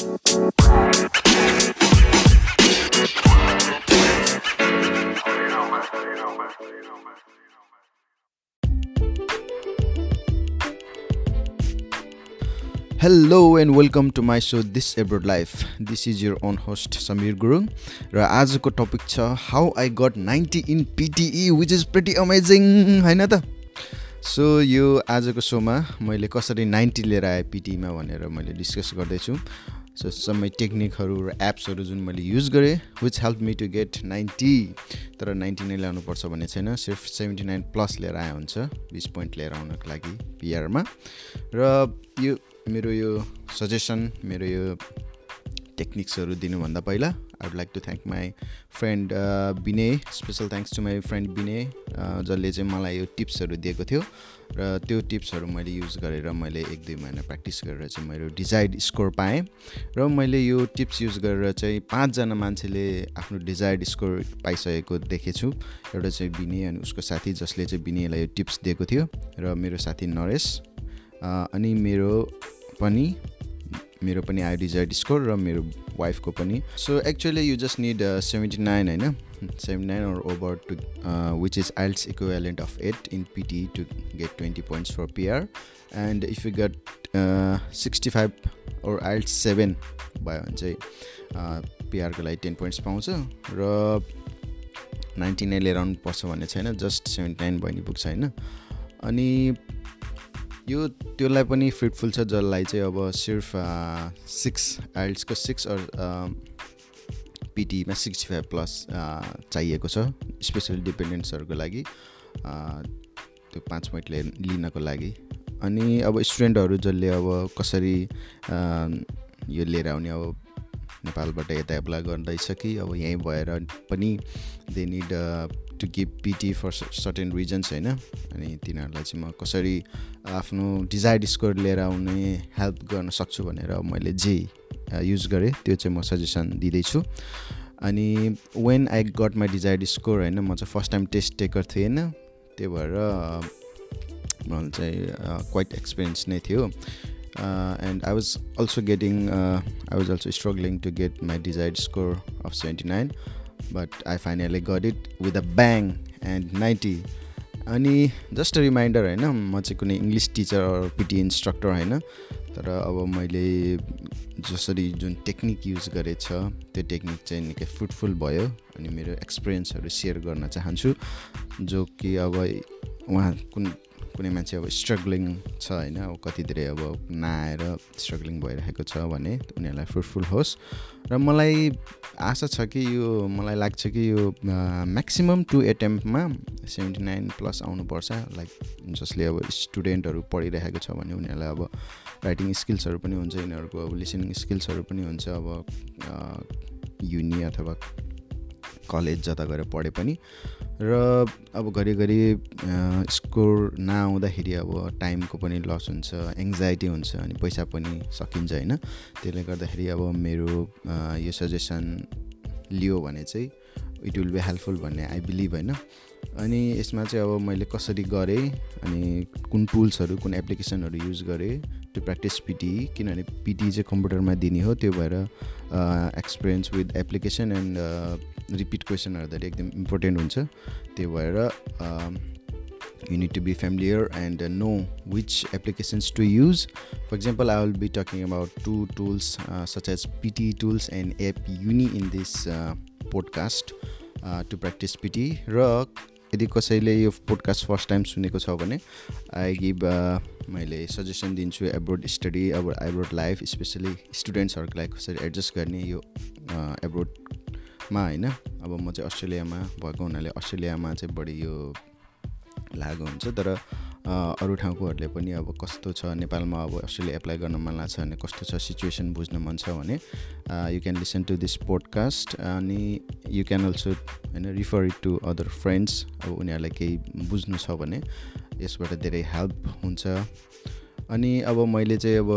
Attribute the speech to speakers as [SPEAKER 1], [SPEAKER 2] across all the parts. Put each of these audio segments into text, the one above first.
[SPEAKER 1] Hello and welcome to my so this abroad life this is your own host Samir Gurung र आजको topic छ how I got ninety in PTE which is pretty amazing होइन त so यो आजको सोमा मैले कसरी नाइन्टी लिएर आएँ पिटिईमा भनेर मैले डिस्कस गर्दैछु। सो समय टेक्निकहरू र एप्सहरू जुन मैले युज गरेँ which help me to get ninety तर नाइन्टी नै ल्याउनुपर्छ भन्ने छैन। सिर्फ सेभेन्टी नाइन प्लस लिएर आए हुन्छ बिस पोइन्ट लिएर आउनको लागि पिआरमा र यो मेरो यो सजेसन मेरो यो टेक्निक्सहरू दिनुभन्दा पहिला I would like to thank my friend Vinay special thanks to my friend Vinay जसले चाहिँ मलाई यो टिप्सहरू दिएको थियो। र त्यो टिप्सहरू मैले युज गरेर मैले एक दुई महिना प्र्याक्टिस गरेर चाहिँ मेरो डिजायर्ड स्कोर पाएँ। र मैले यो टिप्स युज गरेर चाहिँ पाँचजना मान्छेले आफ्नो डिजायर्ड स्कोर पाइसकेको देखेछु। एउटा चाहिँ विनय अनि उसको साथी जसले चाहिँ विनयलाई यो टिप्स दिएको थियो र मेरो साथी नरेश अनि मेरो पनि मेरो पनि आयो डिजायर्ड स्कोर र मेरो वाइफको पनि. So actually you just need seventy nine होइन? Seventy nine or over to which is IELTS equivalent of eight in PTE to get twenty points for PR and if you get sixty five or IELTS seven भयो भने चाहिँ पिआरको लागि ten points पाउँछ. र ninety nine लिएर आउनुपर्छ भन्ने छैन जस्ट सेभेन्टी नाइन भयो नि पुग्छ होइन? अनि यो त्यसलाई पनि फ्रुटफुल छ जसलाई चाहिँ अब सिर्फ सिक्स आइल्सको सिक्स अर पिटीमा सिक्सटी फाइभ प्लस चाहिएको छ। स्पेसली डिपेन्डेन्ट्सहरूको लागि त्यो पाँच पोइन्ट लिनको लागि। अनि अब स्टुडेन्टहरू जसले अब कसरी यो लिएर आउने अब नेपालबाट यता एप्लाई गर्दैछ कि अब यहीँ भएर पनि they need to give PTE for certain reasons होइन? अनि तिनीहरूलाई चाहिँ म कसरी आफ्नो डिजायर्ड स्कोर लिएर आउने हेल्प गर्न सक्छु भनेर मैले जे युज गरेँ त्यो चाहिँ म सजेसन दिँदैछु। अनि when I got my desired score होइन म चाहिँ फर्स्ट टाइम टेस्ट टेकर थिएँ होइन? त्यही भएर मलाई चाहिँ क्वाइट एक्सपिरियन्स नै थियो। And I was also getting I was also struggling to get my desired score of seventy nine but I finally got it with a bang and ninety अनि just a reminder होइन म चाहिँ कुनै English teacher PT instructor होइन। तर अब मैले जसरी जुन टेक्निक युज गरेछ त्यो टेक्निक चाहिँ निकै फ्रुटफुल भयो अनि मेरो एक्सपिरियन्सहरू सेयर गर्न चाहन्छु जो कि अब उहाँ कुन कुनै मान्छे अब स्ट्रगलिङ छ होइन अब कति धेरै अब नआएर स्ट्रगलिङ भइरहेको छ भने उनीहरूलाई फ्रुटफुल होस्। र मलाई आशा छ कि यो मलाई लाग्छ कि यो म्याक्सिमम् टु एटेम्पमा सेभेन्टी नाइन प्लस आउनुपर्छ। लाइक जसले अब स्टुडेन्टहरू पढिरहेको छ भने उनीहरूलाई अब राइटिङ स्किल्सहरू पनि हुन्छ यिनीहरूको अब लिसनिङ स्किल्सहरू पनि हुन्छ अब युनि अथवा कलेज जता गएर पढे पनि। र अब घरिघरि स्कोर नआउँदाखेरि अब टाइमको पनि लस हुन्छ एङ्जाइटी हुन्छ अनि पैसा पनि सकिन्छ होइन। त्यसले गर्दाखेरि अब मेरो यो सजेसन लियो भने चाहिँ इट विल बी हेल्पफुल भन्ने आई बिलिभ होइन। अनि यसमा चाहिँ अब मैले कसरी गरेँ अनि कुन टुल्सहरू कुन एप्लिकेसनहरू युज गरेँ टु प्र्याक्टिस पिटी किनभने पिटी चाहिँ कम्प्युटरमा दिने हो त्यो भएर experience with application and repeat क्वेसनहरू त एकदम इम्पोर्टेन्ट हुन्छ। त्यो भएर you need to be familiar and know which applications to use for example I will be talking about two tools such as PTE tools and APEUni in this podcast to practise PTE र यदि कसैले यो podcast first time सुनेको छ भने I give मैले suggestion दिन्छु abroad study अब एब्रोड लाइफ स्पेसली स्टुडेन्ट्सहरूको लागि कसरी एडजस्ट गर्ने यो एब्रोडमा होइन अब म चाहिँ अस्ट्रेलियामा भएको हुनाले अस्ट्रेलियामा चाहिँ बढी यो लागु हुन्छ। तर अरू ठाउँकोहरूले पनि अब कस्तो छ नेपालमा अब अस्ट्रेलिया एप्लाई गर्न मन लाग्छ भने कस्तो छ सिचुएसन बुझ्न मन छ भने you can listen to this podcast अनि यु क्यान अल्सो होइन refer it to other friends अब उनीहरूलाई केही बुझ्नु छ भने यसबाट धेरै हेल्प हुन्छ। अनि अब मैले चाहिँ अब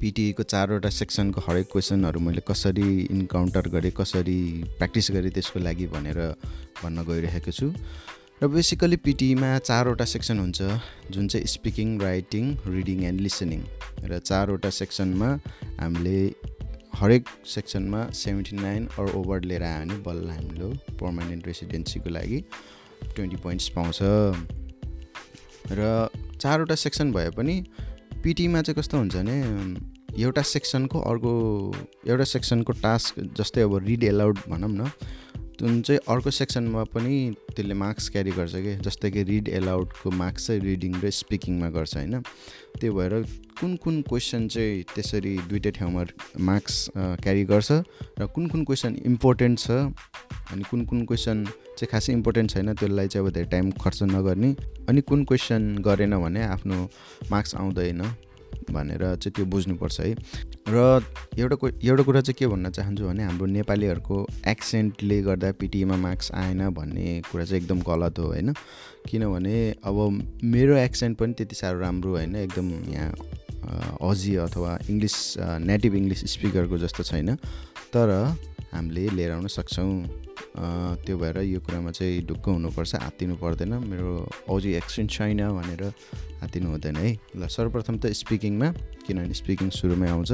[SPEAKER 1] पिटिईको चारवटा सेक्सनको हरेक क्वेसनहरू मैले कसरी इन्काउन्टर गरेँ कसरी प्र्याक्टिस गरेँ त्यसको लागि भनेर भन्न गइरहेको छु। र बेसिकली पिटीमा चारवटा सेक्सन हुन्छ जुन चाहिँ speaking writing reading and listening. र चारवटा सेक्सनमा हामीले हरेक सेक्सनमा सेभेन्टी नाइन अर ओभर लिएर आयो भने बल्ल हामीले पर्मानेन्ट रेसिडेन्सीको लागि ट्वेन्टी पोइन्ट्स पाउँछ। र चारवटा सेक्सन भए पनि पिटीमा चाहिँ कस्तो हुन्छ भने एउटा सेक्सनको अर्को एउटा सेक्सनको टास्क जस्तै अब रिड एलाउड भनौँ न जुन चाहिँ अर्को सेक्सनमा पनि त्यसले मार्क्स क्यारी गर्छ कि? जस्तै कि रिड एलाउडको मार्क्स चाहिँ रिडिङ र स्पिकिङमा गर्छ होइन? त्यो भएर कुन कुन क्वेसन चाहिँ त्यसरी दुइटै ठाउँमा मार्क्स क्यारी गर्छ र कुन कुन क्वेसन इम्पोर्टेन्ट छ अनि कुन कुन क्वेसन चाहिँ खासै इम्पोर्टेन्ट छैन त्यसलाई चाहिँ अब धेरै टाइम खर्च नगर्ने। अनि कुन क्वेसन गरेन भने आफ्नो मार्क्स आउँदैन भनेर चाहिँ त्यो बुझ्नुपर्छ है। र एउटा एउटा कुरा चाहिँ के भन्न चाहन्छु भने हाम्रो नेपालीहरूको एक्सेन्टले गर्दा पिटीमा मार्क्स आएन भन्ने कुरा चाहिँ एकदम गलत हो होइन? किनभने अब मेरो एक्सेन्ट पनि त्यति साह्रो राम्रो होइन एकदम यहाँ अजी अथवा इङ्ग्लिस नेटिभ इङ्ग्लिस स्पिकरको जस्तो छैन। तर हामीले लिएर आउन सक्छौँ। त्यो भएर यो कुरामा चाहिँ ढुक्क हुनुपर्छ हात्तिनु पर्दैन। मेरो औजी एक्सचेन्ज छैन भनेर हात्तिनु हुँदैन है। ल सर्वप्रथम त स्पिकिङमा किनभने स्पिकिङ सुरुमै आउँछ।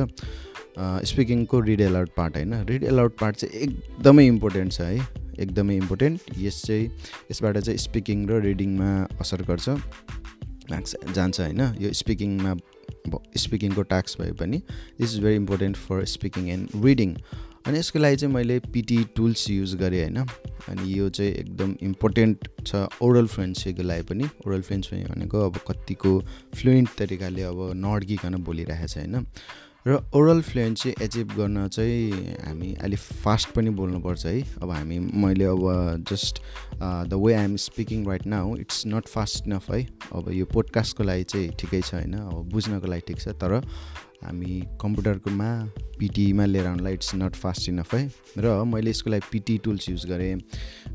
[SPEAKER 1] स्पिकिङको रिड एलाउड पार्ट होइन। रिड एलाउड पार्ट चाहिँ एकदमै इम्पोर्टेन्ट छ है। एकदमै इम्पोर्टेन्ट यस चाहिँ यसबाट चाहिँ स्पिकिङ र रिडिङमा असर गर्छ। मार्क्स जान्छ होइन। यो स्पिकिङमा स्पिकिङको टास्क भए पनि this is very important for speaking and reading अनि यसको लागि चाहिँ मैले पिटी टुल्स युज गरेँ होइन। अनि यो चाहिँ एकदम इम्पोर्टेन्ट छ ओरल फ्लुएन्सीको लागि पनि। ओरल फ्लुएन्सी भनेको अब कतिको फ्लुएन्ट तरिकाले अब नअड्किकन बोलिरहेको छ होइन। र ओरल फ्लुएन्सी एचिभ गर्न चाहिँ हामी अलिक फास्ट पनि बोल्नुपर्छ है। अब हामी मैले अब just the way I'm speaking right now it's not fast enough है। अब यो पोडकास्टको लागि चाहिँ ठिकै छ होइन। अब बुझ्नको लागि ठिक छ। तर हामी कम्प्युटरकोमा पिटीमा लिएर आउनुलाई इट्स नट फास्ट इनफ है। र मैले यसको लागि पिटी टुल्स युज गरेँ।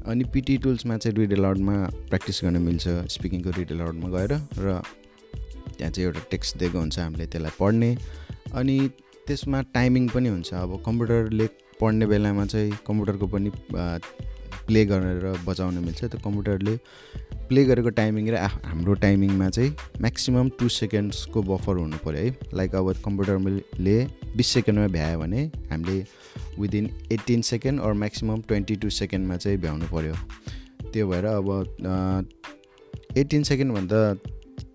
[SPEAKER 1] अनि पिटी टुल्समा चाहिँ रिड एलाउडमा प्र्याक्टिस गर्न मिल्छ स्पिकिङको रिड एलाउडमा गएर। र त्यहाँ चाहिँ एउटा टेक्स्ट दिएको हुन्छ हामीले त्यसलाई पढ्ने। अनि त्यसमा टाइमिङ पनि हुन्छ। अब कम्प्युटरले पढ्ने बेलामा चाहिँ कम्प्युटरको पनि प्ले गरेर बजाउन मिल्छ। त्यो कम्प्युटरले प्ले गरेको टाइमिङ र हाम्रो टाइमिङमा चाहिँ म्याक्सिमम् टु सेकेन्ड्सको बफर हुनु पऱ्यो है। लाइक अब कम्प्युटरले बिस सेकेन्डमा भ्यायो भने हामीले within eighteen second or maximum twenty two सेकेन्डमा चाहिँ भ्याउनु पऱ्यो। त्यो भएर अब एट्टिन सेकेन्डभन्दा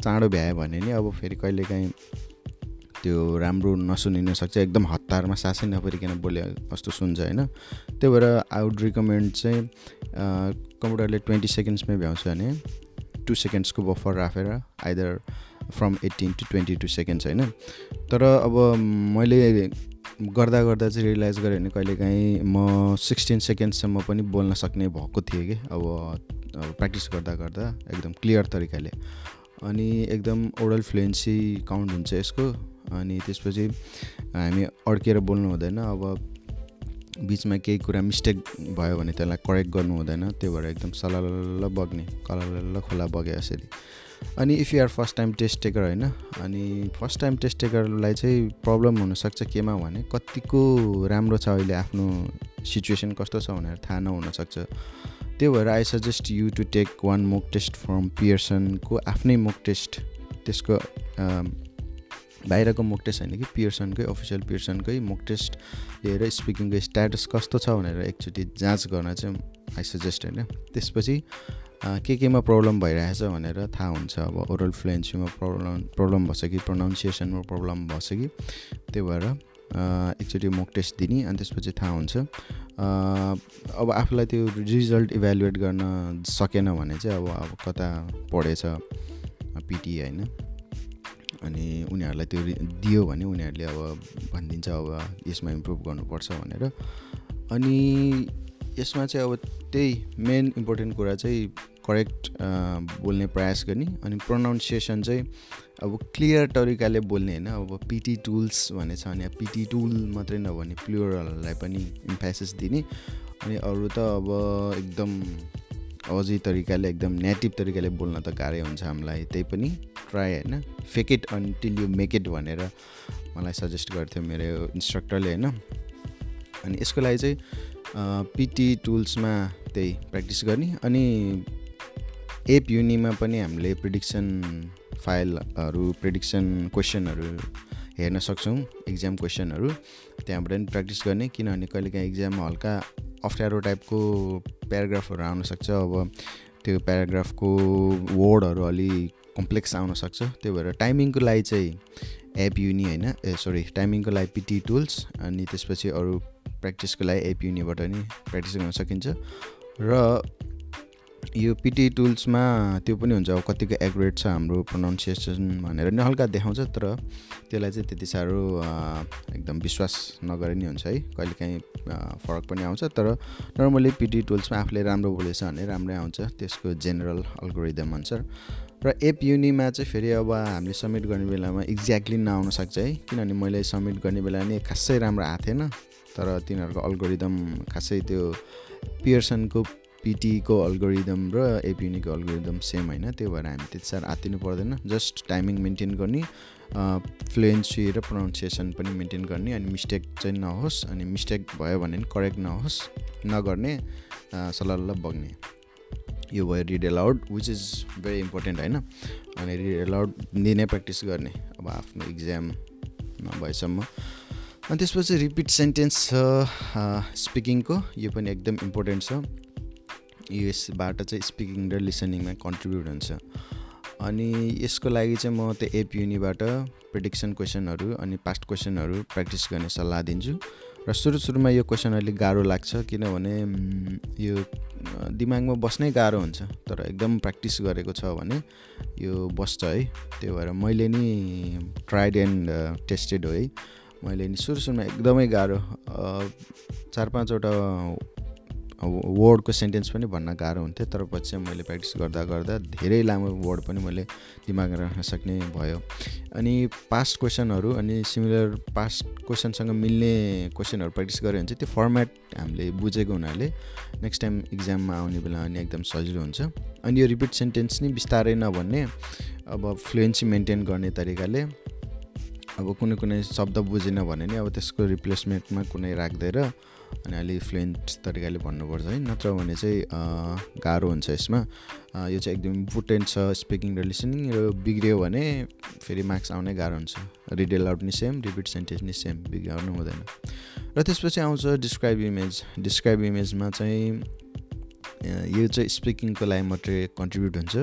[SPEAKER 1] चाँडो भ्यायो भने नि अब फेरि कहिलेकाहीँ त्यो राम्रो नसुनिन सक्छ एकदम हतारमा सासै नपरिकन बोले कस्तो सुन्छ होइन। त्यही भएर आई वुड रिकमेन्ड चाहिँ कम्प्युटरले ट्वेन्टी सेकेन्ड्समै भ्याउँछ भने टु सेकेन्ड्सको बफर राखेर either from eighteen to twenty two seconds होइन। तर अब मैले गर्दा गर्दा चाहिँ रियलाइज गरेँ भने कहिलेकाहीँ म सिक्सटिन सेकेन्डसम्म पनि बोल्न सक्ने भएको थिएँ कि अब प्र्याक्टिस गर्दा गर्दा एकदम क्लियर तरिकाले। अनि एकदम ओरल फ्लुएन्सी काउन्ट हुन्छ यसको। अनि त्यसपछि हामी अड्केर बोल्नु हुँदैन। अब बिचमा केही कुरा मिस्टेक भयो भने त्यसलाई करेक्ट गर्नु हुँदैन। त्यो भएर एकदम सलल्ल बग्ने कलल्ल खोला बगे यसरी। अनि if you're first time test taker होइन अनि फर्स्ट टाइम टेस्ट टेकरलाई चाहिँ प्रब्लम हुनसक्छ केमा भने कतिको राम्रो छ अहिले आफ्नो सिचुएसन कस्तो छ भनेर थाहा नहुनसक्छ। त्यो भएर I suggest you to take one mock test from पियर्सनको आफ्नै मोक टेस्ट त्यसको बाहिरको मोक टेस्ट होइन कि पियर्सनकै अफिसियल पियर्सनकै मोक टेस्ट लिएर स्पिकिङको स्ट्याटस कस्तो छ भनेर एकचोटि जाँच गर्न चाहिँ आई सजेस्ट होइन। त्यसपछि के केमा प्रब्लम भइरहेछ भनेर थाहा हुन्छ। अब ओरल फ्लुएन्सीमा प्रब्लम प्रब्लम भएछ कि प्रोनाउन्सिएसनमा प्रब्लम भएछ कि त्यही भएर एकचोटि मोक टेस्ट दिने अनि त्यसपछि थाहा हुन्छ। अब आफूलाई त्यो रिजल्ट इभ्यालुएट गर्न सकेन भने चाहिँ अब अब कता पढेछ पिटी होइन। अनि उनीहरूलाई त्यो दियो भने उनीहरूले अब भनिदिन्छ अब यसमा इम्प्रुभ गर्नुपर्छ भनेर। अनि यसमा चाहिँ अब त्यही मेन इम्पोर्टेन्ट कुरा चाहिँ करेक्ट बोल्ने प्रयास गर्ने अनि प्रोनाउन्सिएसन चाहिँ अब क्लियर तरिकाले बोल्ने होइन। अब पिटी टुल्स भने छ भने पिटी टुल मात्रै नभने प्लुरललाई पनि इम्फेसिस दिने। अनि अरू त अब एकदम अझै तरिकाले एकदम नेटिभ तरिकाले बोल्न त गाह्रै हुन्छ हामीलाई त्यही पनि ट्राई होइन। Fake it until you make it भनेर मलाई सजेस्ट गर्थ्यो मेरो इन्स्ट्रक्टरले होइन। अनि यसको लागि चाहिँ पिटी टुल्समा त्यही प्र्याक्टिस गर्ने। अनि एप युनिमा पनि हामीले प्रिडिक्सन फाइलहरू प्रिडिक्सन क्वेसनहरू हेर्न सक्छौँ इक्जाम क्वेसनहरू त्यहाँबाट पनि प्र्याक्टिस गर्ने किनभने कहिलेकाहीँ इक्जाममा हल्का अप्ठ्यारो टाइपको प्याराग्राफहरू आउनसक्छ अब त्यो प्याराग्राफको वर्डहरू अलि कम्प्लेक्स आउनसक्छ त्यो भएर टाइमिङको लागि चाहिँ एप युनि होइन ए सरी टाइमिङको लागि पिटी टुल्स अनि त्यसपछि अरू प्र्याक्टिसको लागि एप युनिबाट नि प्र्याक्टिस गर्न सकिन्छ। र यो पिटी टुल्समा त्यो पनि हुन्छ अब कतिको एकुरेट छ हाम्रो प्रोनाउन्सिएसन भनेर नि हल्का देखाउँछ तर त्यसलाई चाहिँ त्यति साह्रो एकदम विश्वास नगरे नि हुन्छ है। कहिलेकाहीँ फरक पनि आउँछ तर नर्मली पिटी टुल्समा आफूले राम्रो बोलेछ भने राम्रै आउँछ त्यसको जेनरल अल्गोरिदम अनुसार। र एप युनिमा चाहिँ फेरि अब हामीले सब्मिट गर्ने बेलामा एक्ज्याक्टली नआउन सक्छ है किनभने मैले सब्मिट गर्ने बेला नि खासै राम्रो आएको थिएन तर तिनीहरूको अल्गोरिदम खासै त्यो पियर्सनको पिटीको अल्गोरिदम र एपियुनीको अल्गोरिदम सेम होइन त्यो भएर हामी त्यति साह्रो आत्तिनु पर्दैन। जस्ट टाइमिङ मेन्टेन गर्ने फ्लुएन्सी र प्रोनाउन्सिएसन पनि मेन्टेन गर्ने अनि मिस्टेक चाहिँ नहोस् अनि मिस्टेक भयो भने पनि करेक्ट नहोस् नगर्ने सल्लाह बग्ने। यो भयो read aloud which is very important होइन। अनि रिड एलाउड दिनै प्र्याक्टिस गर्ने अब आफ्नो इक्जाम नभएसम्म। अनि त्यसपछि रिपिट सेन्टेन्स छ स्पिकिङको यो पनि एकदम इम्पोर्टेन्ट छ। यसबाट चाहिँ स्पिकिङ र लिसनिङमा कन्ट्रिब्युट हुन्छ। अनि यसको लागि चाहिँ म त्यो एप युनिबाट प्रिडिक्सन क्वेसनहरू अनि पास्ट क्वेसनहरू प्र्याक्टिस गर्ने सल्लाह दिन्छु। र सुरु सुरुमा यो क्वेसन अलिक गाह्रो लाग्छ किनभने यो दिमागमा बस्नै गाह्रो हुन्छ। तर एकदम प्र्याक्टिस गरेको छ भने यो बस्छ है। त्यो भएर मैले नि ट्राइड एन्ड टेस्टेड हो है। मैले नि सुरु सुरुमा एकदमै गाह्रो चार पाँचवटा वर्डको सेन्टेन्स पनि भन्न गाह्रो हुन्थ्यो तर पछि मैले प्र्याक्टिस गर्दा गर्दा धेरै लामो वर्ड पनि मैले दिमागमा राख्न सक्ने भयो। अनि पास्ट क्वेसनहरू अनि सिमिलर पास्ट क्वेसनसँग मिल्ने क्वेसनहरू प्र्याक्टिस गऱ्यो भने चाहिँ त्यो फर्मेट हामीले बुझेको हुनाले नेक्स्ट टाइम इक्जाममा आउने बेला अनि एकदम सजिलो हुन्छ। अनि यो रिपिट सेन्टेन्स नि बिस्तारै नभन्ने अब फ्लुएन्सी मेन्टेन गर्ने तरिकाले अब कुनै कुनै शब्द बुझेन भने नि अब त्यसको रिप्लेसमेन्टमा कुनै राख्दैन अनि अलिक फ्लुएन्ट तरिकाले भन्नुपर्छ है। नत्र भने चाहिँ गाह्रो हुन्छ यसमा। यो चाहिँ एकदम इम्पोर्टेन्ट छ स्पिकिङ र लिसनिङ र बिग्रियो भने फेरि मार्क्स आउनै गाह्रो हुन्छ। रिडेल आउट नि सेम रिपिट सेन्टेन्स नि सेम बिग्राउनु हुँदैन। र त्यसपछि आउँछ डिस्क्राइब इमेज डिस्क्राइब इमेजमा चाहिँ यो चाहिँ स्पिकिङको लागि मात्रै कन्ट्रिब्युट हुन्छ।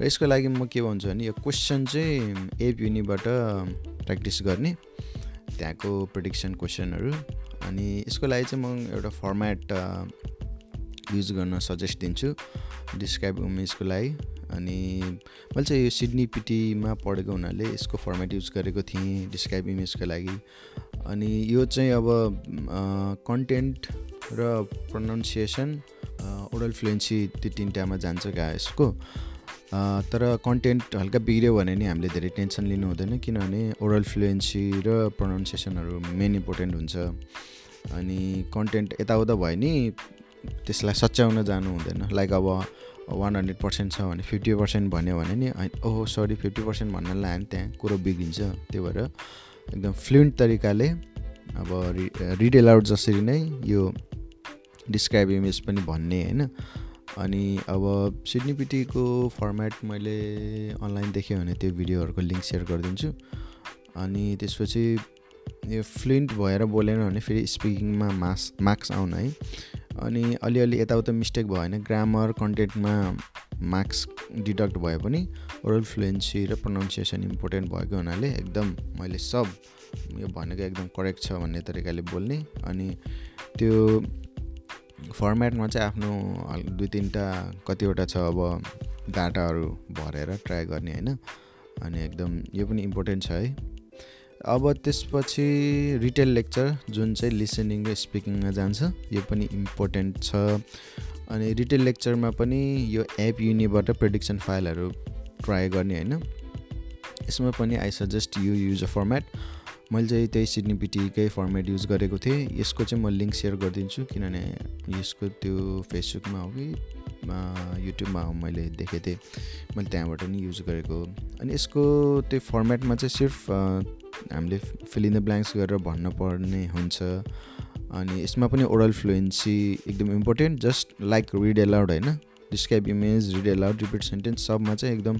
[SPEAKER 1] र यसको लागि म के भन्छु भने यो क्वेसन चाहिँ एप युनिबाट प्र्याक्टिस गर्ने। त्यहाँको प्रिडिक्सन क्वेसनहरू अनि यसको लागि चाहिँ म एउटा फर्मेट युज गर्न सजेस्ट दिन्छु। डिस्क्राइब इमेजको लागि। अनि मैले चाहिँ यो सिडनी पिटीमा पढेको हुनाले यसको फर्मेट युज गरेको थिएँ डिस्क्राइब इमेजको लागि। अनि यो चाहिँ अब कन्टेन्ट र प्रोनाउन्सिएसन ओरल फ्लुएन्सी त्यो तिनवटामा जान्छ क्या यसको। तर कन्टेन्ट हल्का बिग्रियो भने नि हामीले धेरै टेन्सन लिनु हुँदैन किनभने ओरल फ्लुएन्सी र प्रोनाउन्सिएसनहरू मेन इम्पोर्टेन्ट हुन्छ। अनि कन्टेन्ट यताउता भयो नि त्यसलाई सच्याउन जानु हुँदैन। लाइक अब वान हन्ड्रेड पर्सेन्ट छ भने फिफ्टी पर्सेन्ट भन्यो भने नि ओहो सरी फिफ्टी पर्सेन्ट भन्न लायो भने त्यहाँ कुरो बिग्रिन्छ। त्यो भएर एकदम फ्लुइन्ट तरिकाले अब रि रिड एलाउड जसरी नै यो डिस्क्राइब इमेज पनि भन्ने होइन? अनि अब सिडनीपिटीको फर्मेट मैले अनलाइन देखेँ भने त्यो भिडियोहरूको लिङ्क सेयर गरिदिन्छु। अनि त्यसपछि यो फ्लुइन्ट भएर बोलेन भने फेरि स्पिकिङमा मास मार्क्स आउन है। अनि अलिअलि यताउता मिस्टेक भयो भने ग्रामर कन्टेन्टमा मार्क्स डिडक्ट भए पनि ओरल फ्लुएन्सी र प्रोनाउन्सिएसन इम्पोर्टेन्ट भएको हुनाले एकदम मैले सब यो भनेको एकदम करेक्ट छ भन्ने तरिकाले बोल्ने। अनि त्यो फर्मेटमा चाहिँ आफ्नो दुई तिनवटा कतिवटा छ अब डाटाहरू भरेर ट्राई गर्ने होइन। अनि एकदम यो पनि इम्पोर्टेन्ट छ है। अब त्यसपछि रिटेल लेक्चर जुन चाहिँ लिसनिङ र स्पिकिङमा जान्छ यो पनि इम्पोर्टेन्ट छ। अनि रिटेल लेक्चरमा पनि यो एप युनिबाट प्रेडिक्सन फाइलहरू ट्राई गर्ने होइन। यसमा पनि I suggest you use a format. मैले चाहिँ त्यही सिडनी पिटीकै फर्मेट युज गरेको थिएँ। यसको चाहिँ म लिङ्क सेयर गरिदिन्छु किनभने यसको त्यो फेसबुकमा हो कि युट्युबमा मैले देखेको थिएँ। मैले त्यहाँबाट नि युज गरेको अनि यसको त्यो फर्मेटमा चाहिँ सिर्फ हामीले फिल इन द ब्ल्याङ्क्स गरेर भन्नुपर्ने हुन्छ। अनि यसमा पनि ओरल फ्लुएन्सी एकदम important just like read aloud होइन? Describe image read aloud repeat sentence सबमा चाहिँ एकदम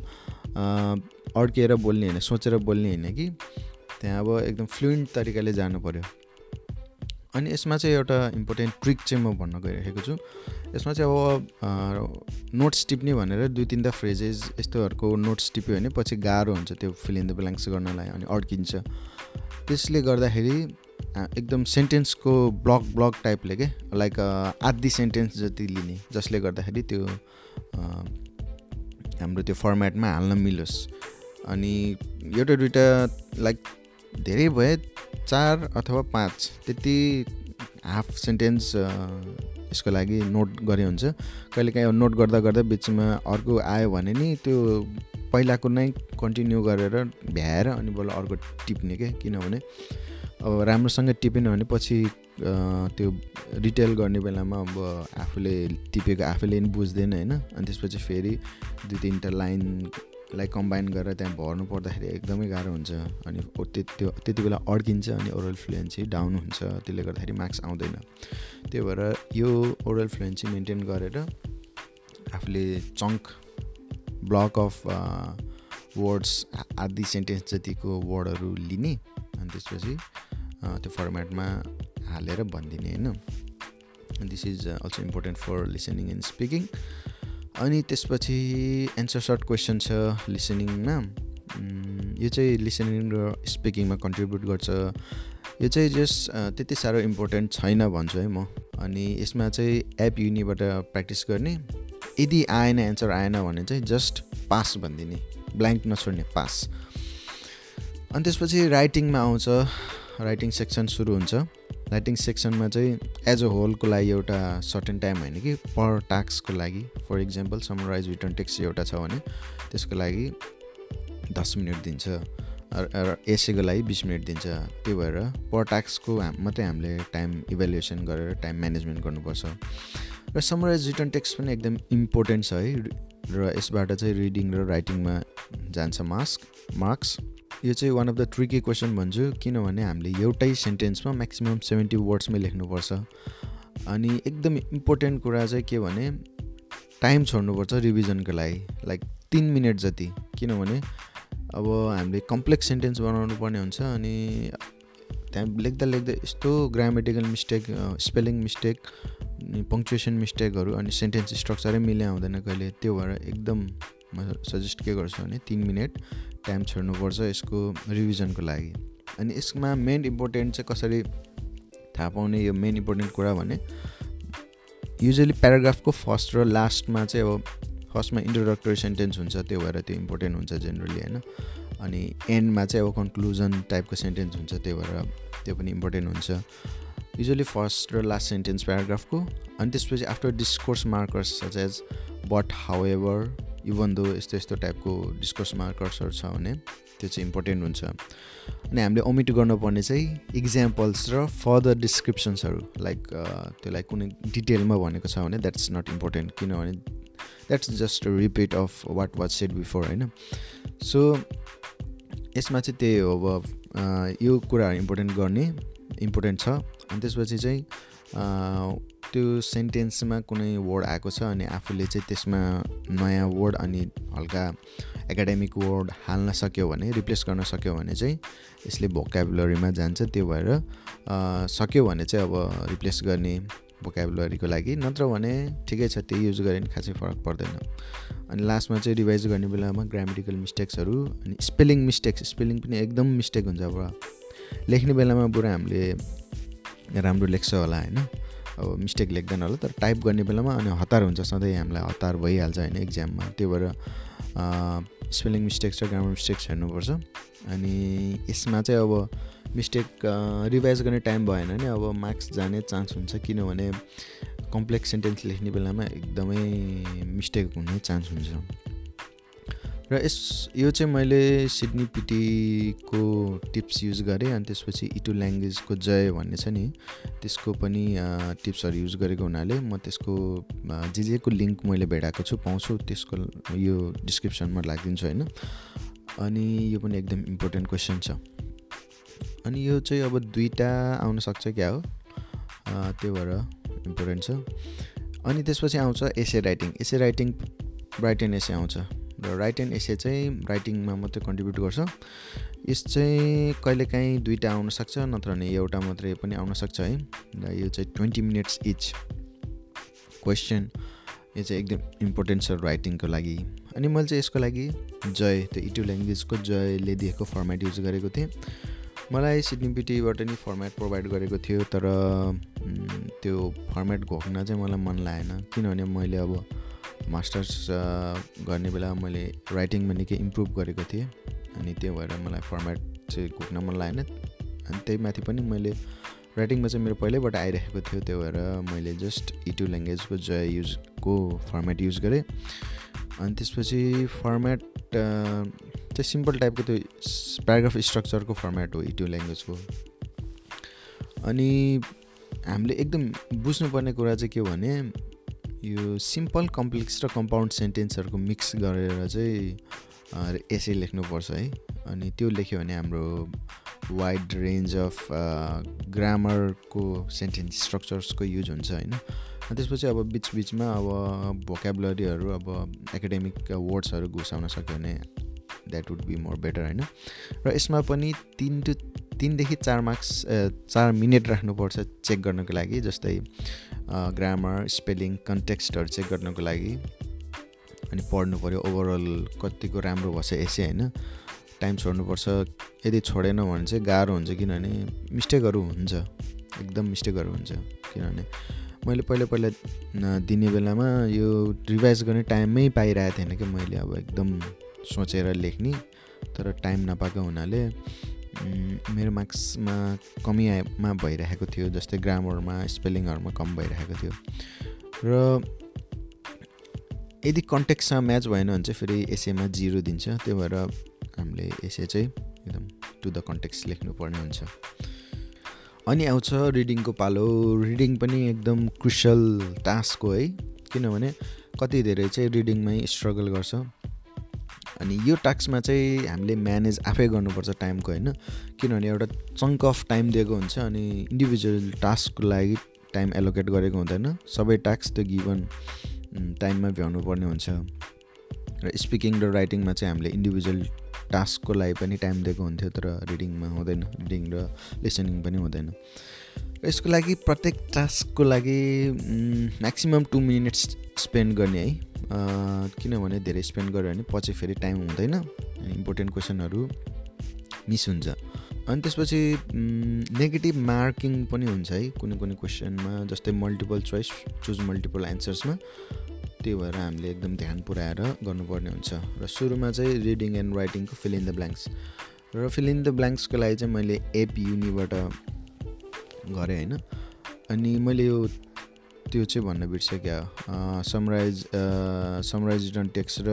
[SPEAKER 1] अड्किएर बोल्ने होइन सोचेर बोल्ने होइन कि? त्यहाँ अब एकदम फ्लुइन्ट तरिकाले जानु पऱ्यो अनि यसमा चाहिँ एउटा इम्पोर्टेन्ट ट्रिक चाहिँ म भन्न गइरहेको छु। यसमा चाहिँ अब नोट्स टिप्ने भनेर दुई तिनवटा फ्रेजेस यस्तोहरूको नोट्स टिप्यो भने पछि गाह्रो हुन्छ त्यो फिल इन द ब्ल्याङ्क्स गर्नलाई अनि अड्किन्छ। त्यसले गर्दाखेरि एकदम सेन्टेन्सको ब्लक ब्लक टाइपले के? लाइक आधी सेन्टेन्स जति लिने जसले गर्दाखेरि त्यो हाम्रो त्यो फर्मेटमा हाल्न मिलोस्। अनि एउटा दुइटा लाइक धेरै भए चार अथवा पाँच। त्यति हाफ सेन्टेन्स यसको लागि नोट गरे हुन्छ। कहिलेकाहीँ नोट गर्दा गर्दा बिचमा अर्को आयो भने नि त्यो पहिलाको नै कन्टिन्यू गरेर भ्याएर अनि बल्ल अर्को टिप्ने क्या किनभने अब राम्रोसँग टिपेन भने पछि त्यो रिटेल गर्ने बेलामा अब आफूले टिपेको आफूले पनि बुझ्दैन होइन? अनि त्यसपछि फेरि दुई तिनवटा लाइनलाई कम्बाइन गरेर त्यहाँ भर्नु पर्दाखेरि एकदमै गाह्रो हुन्छ अनि त्यो त्यति बेला अड्किन्छ अनि ओरल फ्लुएन्सी डाउन हुन्छ त्यसले गर्दाखेरि मार्क्स आउँदैन। त्यही भएर यो ओरल फ्लुएन्सी मेन्टेन गरेर आफूले चङ्क ब्लक अफ वर्ड्स आधी सेन्टेन्स जतिको वर्डहरू लिने अनि त्यसपछि त्यो फर्मेटमा हालेर भनिदिने होइन? This is also important for listening and speaking अनि त्यसपछि एन्सर सर्ट क्वेसन छ लिसनिङमा यो चाहिँ लिसनिङ र स्पिकिङमा कन्ट्रिब्युट गर्छ। यो चाहिँ जस्ट त्यति साह्रो इम्पोर्टेन्ट छैन भन्छु है म। अनि यसमा चाहिँ एप युनिबाट प्र्याक्टिस गर्ने। यदि आएन एन्सर आएन भने चाहिँ जस्ट पास भनिदिने। ब्ल्याङ्क नछोड्ने पास अनि त्यसपछि राइटिङमा आउँछ। राइटिङ सेक्सन सुरु हुन्छ। राइटिङ सेक्सनमा चाहिँ एज अ होलको लागि एउटा सर्टेन टाइम होइन कि पर टास्कको लागि। For example summarise written text एउटा छ भने त्यसको लागि दस मिनट दिन्छ र एसेको लागि बिस मिनट दिन्छ। त्यो भएर पर टास्कको मात्रै हामीले टाइम इभ्यालुएसन गरेर टाइम म्यानेजमेन्ट गर्नुपर्छ। र समराइज रिटर्न टेक्स्ट पनि एकदम इम्पोर्टेन्ट छ है। र यसबाट चाहिँ रिडिङ र राइटिङमा जान्छ मास्क मार्क्स यो चाहिँ one of the tricky question भन्छु किनभने हामीले एउटै सेन्टेन्समा म्याक्सिमम् सेभेन्टी वर्ड्समै लेख्नुपर्छ। अनि एकदम इम्पोर्टेन्ट कुरा चाहिँ के भने टाइम छोड्नुपर्छ रिभिजनको लागि लाइक तिन मिनट जति। किनभने अब हामीले कम्प्लेक्स सेन्टेन्स बनाउनु पर्ने हुन्छ अनि त्यहाँ लेख्दा लेख्दा यस्तो grammatical mistake spelling mistake punctuation मिस्टेकहरू अनि सेन्टेन्स स्ट्रक्चरै मिले आउँदैन कहिले त्यो भएर एकदम म सजेस्ट के गर्छु भने तिन मिनट टाइम छोड्नुपर्छ यसको रिभिजनको लागि। अनि यसमा मेन इम्पोर्टेन्ट चाहिँ कसरी थाहा पाउने यो मेन इम्पोर्टेन्ट कुरा भने युजली प्याराग्राफको फर्स्ट र लास्टमा चाहिँ अब फर्स्टमा इन्ट्रोडक्टरी सेन्टेन्स हुन्छ त्यो भएर त्यो इम्पोर्टेन्ट हुन्छ जेनरली होइन? अनि एन्डमा चाहिँ अब कन्क्लुजन टाइपको सेन्टेन्स हुन्छ त्यो भएर त्यो पनि इम्पोर्टेन्ट हुन्छ। युजली फर्स्ट र लास्ट सेन्टेन्स प्याराग्राफको। अनि त्यसपछि after discourse markers such as but however even though यस्तो यस्तो टाइपको डिस्कोर्स मार्कर्सहरू छ भने त्यो चाहिँ इम्पोर्टेन्ट हुन्छ। अनि हामीले ओमिट गर्नुपर्ने चाहिँ इक्जाम्पल्स र फर्दर डिस्क्रिप्सन्सहरू लाइक त्यसलाई कुनै डिटेलमा भनेको छ भने द्याट्स नट इम्पोर्टेन्ट किनभने that's just repeat of what was said before होइन? सो यसमा चाहिँ त्यही हो अब यो कुराहरू इम्पोर्टेन्ट गर्ने इम्पोर्टेन्ट छ। अनि त्यसपछि चाहिँ त्यो सेन्टेन्समा कुनै वर्ड आएको छ अनि आफूले चाहिँ त्यसमा नयाँ वर्ड अनि हल्का एकाडेमिक वर्ड हाल्न सक्यो भने रिप्लेस गर्न सक्यो भने चाहिँ यसले भोकेबुलरीमा जान्छ। त्यो भएर सक्यो भने चाहिँ अब रिप्लेस गर्ने भोकेबुलरीको लागि। नत्र भने ठिकै छ त्यही युज गरे पनि खासै फरक पर्दैन। अनि लास्टमा चाहिँ रिभाइज गर्ने बेलामा ग्रामेटिकल मिस्टेक्सहरू अनि स्पेलिङ मिस्टेक्स स्पेलिङ पनि एकदम मिस्टेक हुन्छ अब लेख्ने बेलामा बुढा हामीले राम्रो लेख्छ होला होइन? अब मिस्टेक लेख्दैन होला तर टाइप गर्ने बेलामा अनि हतार हुन्छ सधैँ हामीलाई हतार भइहाल्छ होइन इक्जाममा त्यो भएर स्पेलिङ मिस्टेक्स र ग्रामर मिस्टेक्स हेर्नुपर्छ। अनि यसमा चाहिँ अब मिस्टेक रिभाइज गर्ने टाइम भएन भने अब मार्क्स जाने चान्स हुन्छ किनभने कम्प्लेक्स सेन्टेन्स लेख्ने बेलामा एकदमै मिस्टेक हुने चान्स हुन्छ। र यस यो चाहिँ मैले सिडनी पिटीको टिप्स युज गरेँ अनि त्यसपछि इटु ल्याङ्ग्वेजको जय भन्ने छ नि त्यसको पनि टिप्सहरू युज गरेको हुनाले म त्यसको जे जेको लिङ्क मैले भेटाएको छु पाउँछु त्यसको यो डिस्क्रिप्सनमा राखिदिन्छु होइन। अनि यो पनि एकदम इम्पोर्टेन्ट क्वेसन छ। अनि यो चाहिँ अब दुईवटा आउन सक्छ क्या हो? त्यो भएर इम्पोर्टेन्ट छ। अनि त्यसपछि आउँछ essay writing. Essay writing write and essay आउँछ। र राइट एन्ड एसे चाहिँ राइटिङमा मात्रै कन्ट्रिब्युट गर्छ। यस चाहिँ कहिलेकाहीँ दुइटा आउनसक्छ नत्र भने एउटा मात्रै पनि आउनसक्छ है। र यो चाहिँ ट्वेन्टी मिनट्स इच क्वेसन यो चाहिँ एकदम इम्पोर्टेन्ट छ राइटिङको लागि। अनि मैले चाहिँ यसको लागि जय त्यो इटु ल्याङ्ग्वेजको जयले दिएको फर्मेट युज गरेको थिएँ। मलाई सिडनीपिटीबाट नि फर्मेट प्रोभाइड गरेको थियो तर त्यो फर्मेट घोक्न चाहिँ मलाई मन लागेन। किनभने मैले अब मास्टर्स गर्ने बेला मैले राइटिङमा निकै इम्प्रुभ गरेको थिएँ। अनि त्यो भएर मलाई फर्मेट चाहिँ घोक्न मन लागेन। अनि त्यही माथि पनि मैले राइटिङमा चाहिँ मेरो पहिल्यैबाट आइरहेको थियो। त्यो भएर मैले जस्ट इटु ल्याङ्ग्वेजको जय युजको फर्मेट युज गरेँ। अनि त्यसपछि फर्मेट चाहिँ सिम्पल टाइपको त्यो प्याराग्राफ स्ट्रक्चरको फर्मेट हो इटु ल्याङ्ग्वेजको अनि हामीले एकदम बुझ्नुपर्ने कुरा चाहिँ के भने यो सिम्पल कम्प्लेक्स र कम्पाउन्ड सेन्टेन्सहरूको मिक्स गरेर चाहिँ एसे लेख्नुपर्छ है। अनि त्यो लेख्यो भने हाम्रो वाइड रेन्ज अफ ग्रामरको सेन्टेन्स स्ट्रक्चर्सको युज हुन्छ होइन। त्यसपछि अब बिचबिचमा अब भोकेबुलरीहरू अब एकाडेमिक वर्ड्सहरू घुसाउन सक्यो भने that would be more better होइन। र यसमा पनि तिन टु तिनदेखि चार मार्क्स चार मिनट राख्नुपर्छ चेक गर्नको लागि जस्तै ग्रामर स्पेलिङ कन्टेक्स्टहरू चेक गर्नको लागि अनि पढ्नु पऱ्यो ओभरअल कतिको राम्रो भएछ यसै होइन। टाइम छोड्नुपर्छ। यदि छोडेन भने चाहिँ गाह्रो हुन्छ किनभने मिस्टेकहरू हुन्छ। एकदम मिस्टेकहरू हुन्छ किनभने मैले पहिला पहिला दिने बेलामा यो रिभाइज गर्ने टाइममै पाइरहेको थिएन कि मैले। अब एकदम सोचेर लेख्ने तर टाइम नपाएको हुनाले मेरो मार्क्समा कमी आएमा भइरहेको थियो जस्तै ग्रामरमा स्पेलिङहरूमा कम भइरहेको थियो। र यदि कन्टेक्ससँग म्याच भएन भने चाहिँ फेरि एसएमा जिरो दिन्छ त्यो भएर हामीले एसए चाहिँ एकदम टु द कन्टेक्स लेख्नुपर्ने हुन्छ। अनि आउँछ रिडिङको पालो। रिडिङ पनि एकदम क्रुसल टास्क हो है किनभने कति धेरै चाहिँ रिडिङमै स्ट्रगल गर्छ। अनि यो टास्कमा चाहिँ हामीले म्यानेज आफै गर्नुपर्छ टाइमको होइन। किनभने एउटा चङ्क अफ टाइम दिएको हुन्छ अनि इन्डिभिजुअल टास्कको लागि टाइम एलोकेट गरेको हुँदैन। सबै टास्क त्यो गिभन टाइममा भ्याउनु पर्ने हुन्छ। र स्पिकिङ र राइटिङमा चाहिँ हामीले इन्डिभिजुअल टास्कको लागि पनि टाइम दिएको हुन्थ्यो तर रिडिङमा हुँदैन रिडिङ र लिसनिङ पनि हुँदैन। यसको लागि प्रत्येक टास्कको लागि म्याक्सिमम् टु मिनट्स स्पेन्ड गर्ने है। किनभने धेरै स्पेन्ड गऱ्यो भने पछि फेरि टाइम हुँदैन इम्पोर्टेन्ट क्वेसनहरू मिस हुन्छ। अनि त्यसपछि नेगेटिभ मार्किङ पनि हुन्छ है कुनै कुनै क्वेसनमा जस्तै मल्टिपल चोइस चुज मल्टिपल एन्सर्समा त्यही भएर हामीले एकदम ध्यान पुऱ्याएर गर्नुपर्ने हुन्छ। र सुरुमा चाहिँ रिडिङ एन्ड राइटिङको फिल इन द ब्ल्याङ्क्स र फिल इन द ब्ल्याङ्क्सको लागि चाहिँ मैले एप युनिबाट गरेँ होइन। अनि मैले यो त्यो चाहिँ भन्न बिर्सेँ समराइज समराइज डन टेक्स्ट र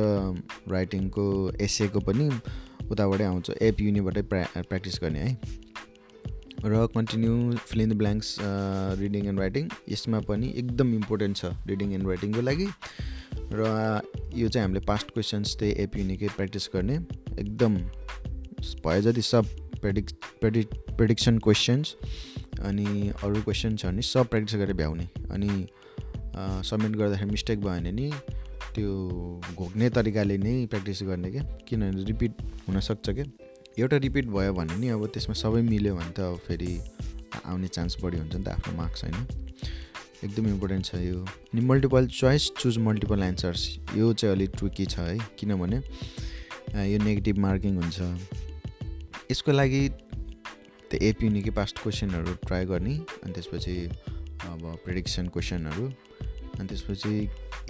[SPEAKER 1] राइटिङको एसेको पनि उताबाटै आउँछ। एप युनिबाटै प्रा प्र्याक्टिस गर्ने है। र continue fill in the blanks reading and writing यसमा पनि एकदम इम्पोर्टेन्ट छ रिडिङ एन्ड राइटिङको लागि। र यो चाहिँ हामीले पास्ट क्वेसन्स त्यही एप युनिकै प्र्याक्टिस गर्ने। एकदम भयो जति सब प्रेडिक् प्रेडिक् प्रेडिक्सन क्वेसन्स अनि अरू क्वेसन छ भने सब प्र्याक्टिस गरेर भ्याउने। अनि सब्मिट गर्दाखेरि मिस्टेक भयो भने नि त्यो घोक्ने तरिकाले नै प्र्याक्टिस गर्ने क्या। किनभने रिपिट हुनसक्छ क्या। एउटा रिपिट भयो भने नि अब त्यसमा सबै मिल्यो भने त अब फेरि आउने चान्स बढी हुन्छ नि त आफ्नो मार्क्स होइन? एकदम इम्पोर्टेन्ट छ यो। अनि multiple choice choose multiple answers यो चाहिँ अलिक ट्रुकी छ है। किनभने यो नेगेटिभ मार्किङ हुन्छ। यसको लागि त्यो एपी निकै पास्ट क्वेसनहरू ट्राई गर्ने अनि त्यसपछि अब प्रिडिक्सन क्वेसनहरू अनि त्यसपछि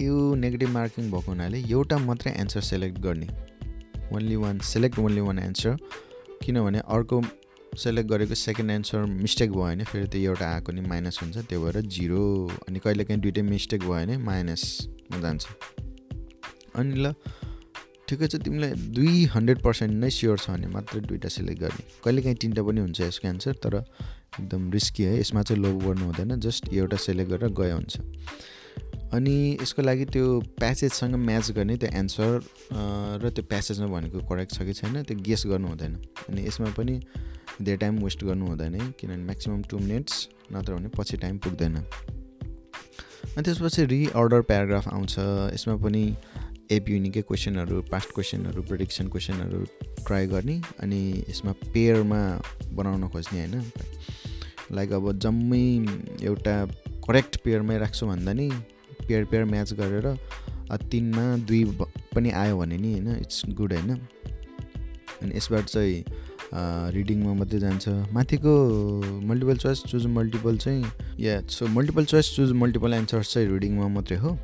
[SPEAKER 1] यो नेगेटिभ मार्किङ भएको हुनाले एउटा मात्रै एन्सर सेलेक्ट गर्ने only one select only one answer किनभने अर्को सेलेक्ट गरेको सेकेन्ड एन्सर मिस्टेक भयो भने फेरि त्यो एउटा आएको नि माइनस हुन्छ त्यो भएर जिरो अनि कहिलेकाहीँ दुइटै मिस्टेक भयो भने माइनसमा जान्छ अनि ल ठिकै छ तिमीलाई दुई हन्ड्रेड पर्सेन्ट नै स्योर छ भने मात्रै दुइटा सिलेक्ट गर्ने। कहिलेकाहीँ तिनवटा पनि हुन्छ यसको एन्सर तर एकदम रिस्की है यसमा चाहिँ लो गर्नु हुँदैन जस्ट एउटा सेलेक्ट गरेर गयो हुन्छ। अनि यसको लागि त्यो प्यासेजसँग म्याच गर्ने त्यो एन्सर र त्यो प्यासेजमा भनेको करेक्ट छ कि छैन त्यो गेस गर्नु हुँदैन। अनि यसमा पनि धेरै टाइम वेस्ट गर्नु हुँदैन है किनभने म्याक्सिमम् टु मिनट्स नत्र भने पछि टाइम पुग्दैन। अनि त्यसपछि रिअर्डर प्याराग्राफ आउँछ यसमा पनि एप युनिकै क्वेसनहरू पास्ट क्वेसनहरू प्रोडिक्सन क्वेसनहरू ट्राई गर्ने अनि यसमा पेयरमा बनाउन खोज्ने होइन। लाइक अब जम्मै एउटा करेक्ट पेयरमै राख्छु भन्दा नि पेयर पेयर म्याच गरेर तिनमा दुई पनि आयो भने नि होइन इट्स गुड होइन। अनि यसबाट चाहिँ रिडिङमा मात्रै जान्छ। माथिको मल्टिपल चोइस चुज मल्टिपल चाहिँ या so multiple choice choose multiple answers चाहिँ रिडिङमा मात्रै हो।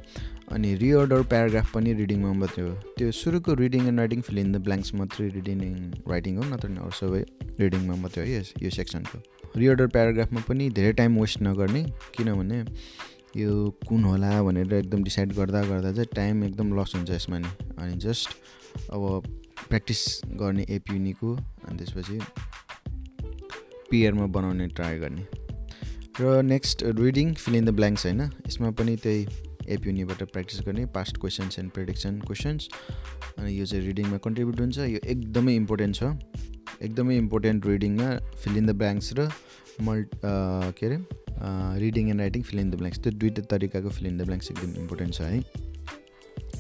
[SPEAKER 1] अनि रिअर्डर प्याराग्राफ पनि रिडिङमा मात्रै हो। त्यो सुरुको reading and writing fill in the blanks मात्रै रिडिङ राइटिङ हो नत्र अरू सबै रिडिङमा मात्रै हो यस यो सेक्सनको रिअर्डर प्याराग्राफमा पनि धेरै टाइम वेस्ट नगर्ने किनभने यो कुन होला भनेर एकदम डिसाइड गर्दा गर्दा चाहिँ टाइम एकदम लस हुन्छ यसमा नि। अनि जस्ट अब प्र्याक्टिस गर्ने एपियुनिको अनि त्यसपछि पियरमा बनाउने ट्राई गर्ने। र next reading fill in the blanks होइन? यसमा पनि त्यही एपियुनिबाट प्र्याक्टिस गर्ने past questions and prediction questions अनि यो चाहिँ रिडिङमा कन्ट्रिब्युट हुन्छ। यो एकदमै इम्पोर्टेन्ट छ। एकदमै इम्पोर्टेन्ट रिडिङमा फिल इन द ब्ल्याङ्क्स र मल् के अरे reading and writing fill in the blanks त्यो दुइटा तरिकाको फिल इन द ब्ल्याङ्क्स एकदम इम्पोर्टेन्ट छ है।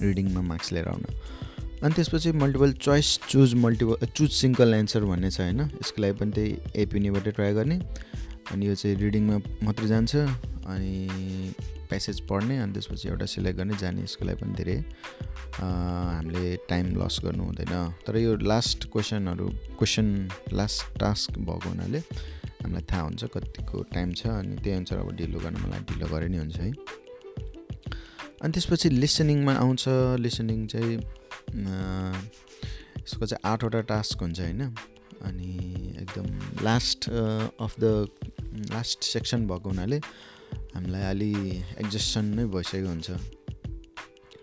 [SPEAKER 1] रिडिङमा मार्क्स लिएर आउन। अनि त्यसपछि multiple choice choose multiple choose single answer भन्ने छ होइन। यसको लागि पनि त्यही एपिनीबाटै ट्राई गर्ने। अनि यो चाहिँ रिडिङमा मात्रै जान्छ। अनि प्यासेज पढ्ने अनि त्यसपछि एउटा सिलेक्ट गर्ने जाने यसको लागि पनि धेरै हामीले टाइम लस गर्नु हुँदैन। तर यो लास्ट क्वेसनहरू क्वेसन लास्ट टास्क भएको हुनाले हामीलाई थाहा हुन्छ कतिको टाइम छ अनि त्यही अनुसार अब ढिलो गर्न मलाई ढिलो गरे नि हुन्छ है। अनि त्यसपछि लिसनिङमा आउँछ लिसनिङ चाहिँ यसको चाहिँ आठवटा टास्क हुन्छ होइन। अनि एकदम last of the last section भएको हुनाले हामीलाई अलि एक्जस्सन नै भइसकेको हुन्छ।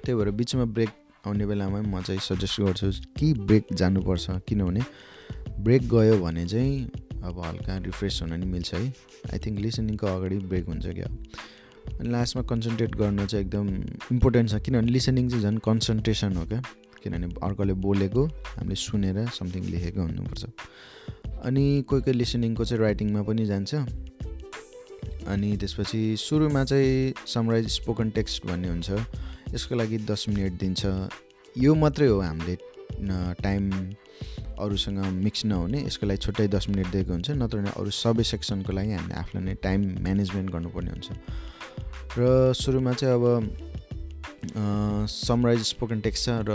[SPEAKER 1] त्यही भएर बिचमा ब्रेक आउने बेलामा म चाहिँ सजेस्ट गर्छु कि ब्रेक जानुपर्छ। किनभने ब्रेक गयो भने चाहिँ अब हल्का रिफ्रेस हुन नि मिल्छ है। आई थिङ्क लिसनिङको अगाडि ब्रेक हुन्छ क्या। अनि लास्टमा कन्सन्ट्रेट गर्न चाहिँ एकदम इम्पोर्टेन्ट छ। किनभने लिसनिङ चाहिँ झन् कन्सन्ट्रेसन हो क्या। किनभने अर्कोले बोलेको हामीले सुनेर समथिङ लेखेको हुनुपर्छ। अनि कोही कोही लिसनिङको चाहिँ राइटिङमा पनि जान्छ। अनि त्यसपछि सुरुमा चाहिँ समराइज स्पोकन टेक्स्ट भन्ने हुन्छ। यसको लागि दस मिनट दिन्छ। यो मात्रै हो हामीले टाइम अरूसँग मिक्स नहुने। यसको लागि छुट्टै दस मिनट दिएको हुन्छ नत्र भने अरू सबै सेक्सनको लागि हामीले आफूलाई नै टाइम म्यानेजमेन्ट गर्नुपर्ने हुन्छ। र सुरुमा चाहिँ अब समराइज स्पोकन टेक्स्ट छ र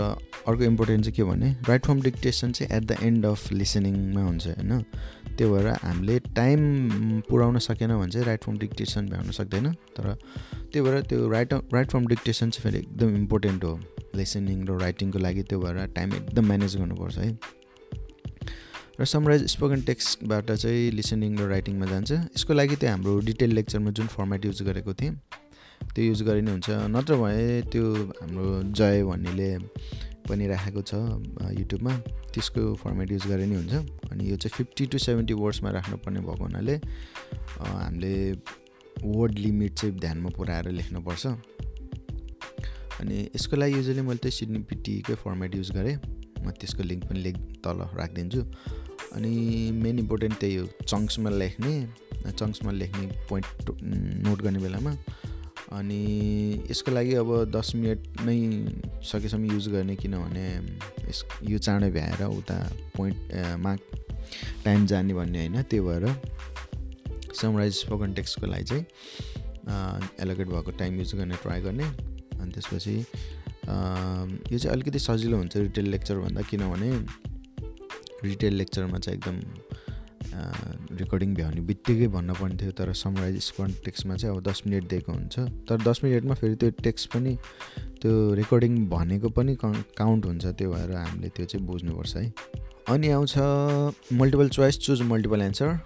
[SPEAKER 1] अर्को इम्पोर्टेन्ट चाहिँ के भने राइट फर्म डिक्टेसन चाहिँ एट द एन्ड अफ लिसनिङमा हुन्छ होइन? त्यो भएर हामीले टाइम पुऱ्याउन सकेन भने चाहिँ राइट फर्म डिक्टेसन भ्याउन सक्दैन। तर त्यो भएर त्यो राइट राइट फर्म डिक्टेसन चाहिँ फेरि एकदम इम्पोर्टेन्ट हो। लिसनिङ र राइटिङको लागि त्यो भएर टाइम एकदम म्यानेज गर्नुपर्छ है। र समराइज स्पोकन टेक्स्टबाट चाहिँ लिसनिङ र राइटिङमा जान्छ। यसको लागि त्यो हाम्रो डिटेल लेक्चरमा जुन फर्मेट युज गरेको थिएँ त्यो युज गरे नै हुन्छ। नत्र भए त्यो हाम्रो जय भन्नेले पनि राखेको छ युट्युबमा त्यसको फर्मेट युज गरे नै हुन्छ। अनि यो चाहिँ फिफ्टी टु सेभेन्टी वर्ड्समा राख्नुपर्ने भएको हुनाले हामीले वर्ड लिमिट चाहिँ ध्यानमा पुऱ्याएर लेख्नुपर्छ। अनि यसको लागि युजली मैले चाहिँ सिडनी पिटीकै फर्मेट युज गरेँ। म त्यसको लिङ्क पनि लेख तल राखिदिन्छु। अनि मेन इम्पोर्टेन्ट त्यही हो चङ्क्समा लेख्ने चङ्क्समा लेख्ने पोइन्ट नोट गर्ने बेलामा। अनि यसको लागि अब दस मिनट नै सकेसम्म युज गर्ने किनभने यस यो चाँडै भ्याएर उता पोइन्ट मार्क टाइम जाने भन्ने होइन त्यो भएर समराइज स्पोकन टेक्स्टको लागि चाहिँ एलोकेट भएको टाइम युज गर्ने ट्राई गर्ने। अनि त्यसपछि यो चाहिँ अलिकति सजिलो हुन्छ रिटेल लेक्चरभन्दा किनभने रिटेल लेक्चरमा चाहिँ एकदम रेकर्डिङ भ्याउने बित्तिकै भन्नुपर्ने थियो तर समराइज टेक्स्टमा चाहिँ अब दस मिनट दिएको हुन्छ। तर दस मिनटमा फेरि त्यो टेक्स्ट पनि त्यो रेकर्डिङ भनेको पनि काउन्ट हुन्छ त्यो भएर हामीले त्यो चाहिँ बुझ्नुपर्छ है। अनि आउँछ multiple choice choose multiple answer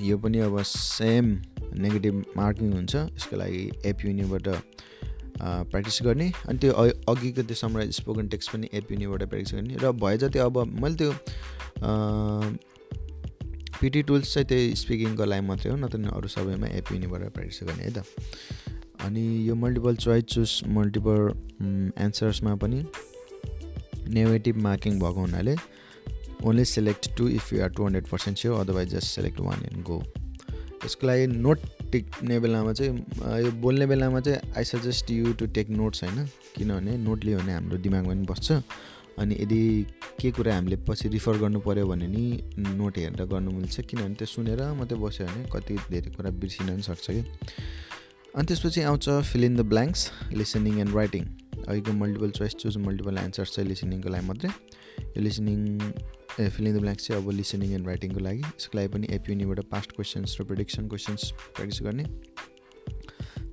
[SPEAKER 1] यो पनि अब सेम नेगेटिभ मार्किङ हुन्छ यसको लागि एप युनिबाट प्र्याक्टिस गर्ने। अनि त्यो अघिको त्यो समराइज स्पोकन टेक्स्ट पनि एप युनिबाट प्र्याक्टिस गर्ने। र भए जति अब मैले त्यो पिटी टुल्स चाहिँ त्यही स्पिकिङको लागि मात्रै हो नत्र अरू सबैमा एप युनिबाट प्र्याक्टिस गर्ने है त। अनि यो मल्टिपल चोइस चुज मल्टिपल एन्सर्समा पनि नेगेटिभ मार्किङ भएको हुनाले only select two if you are two hundred percent sure otherwise just select one and go यसको लागि नोट टिप्ने बेलामा चाहिँ यो बोल्ने बेलामा चाहिँ I suggest you to take notes होइन किनभने नोट लियो भने हाम्रो दिमागमा पनि बस्छ। अनि यदि के कुरा हामीले पछि रिफर गर्नु पऱ्यो भने नि नोट हेरेर गर्नु मिल्छ किनभने त्यो सुनेर मात्रै बस्यो भने कति धेरै कुरा बिर्सिन पनि सक्छ कि। अनि त्यसपछि आउँछ fill in the blanks listening and writing अहिलेको multiple choice choose multiple answers चाहिँ लिसनिङको लागि मात्रै। यो listening a fill in the blanks चाहिँ अब लिसनिङ एन्ड राइटिङको लागि। यसको लागि पनि एपियुनिबाट पास्ट क्वेसन्स र प्रिडिक्सन क्वेसन्स प्र्याक्टिस गर्ने।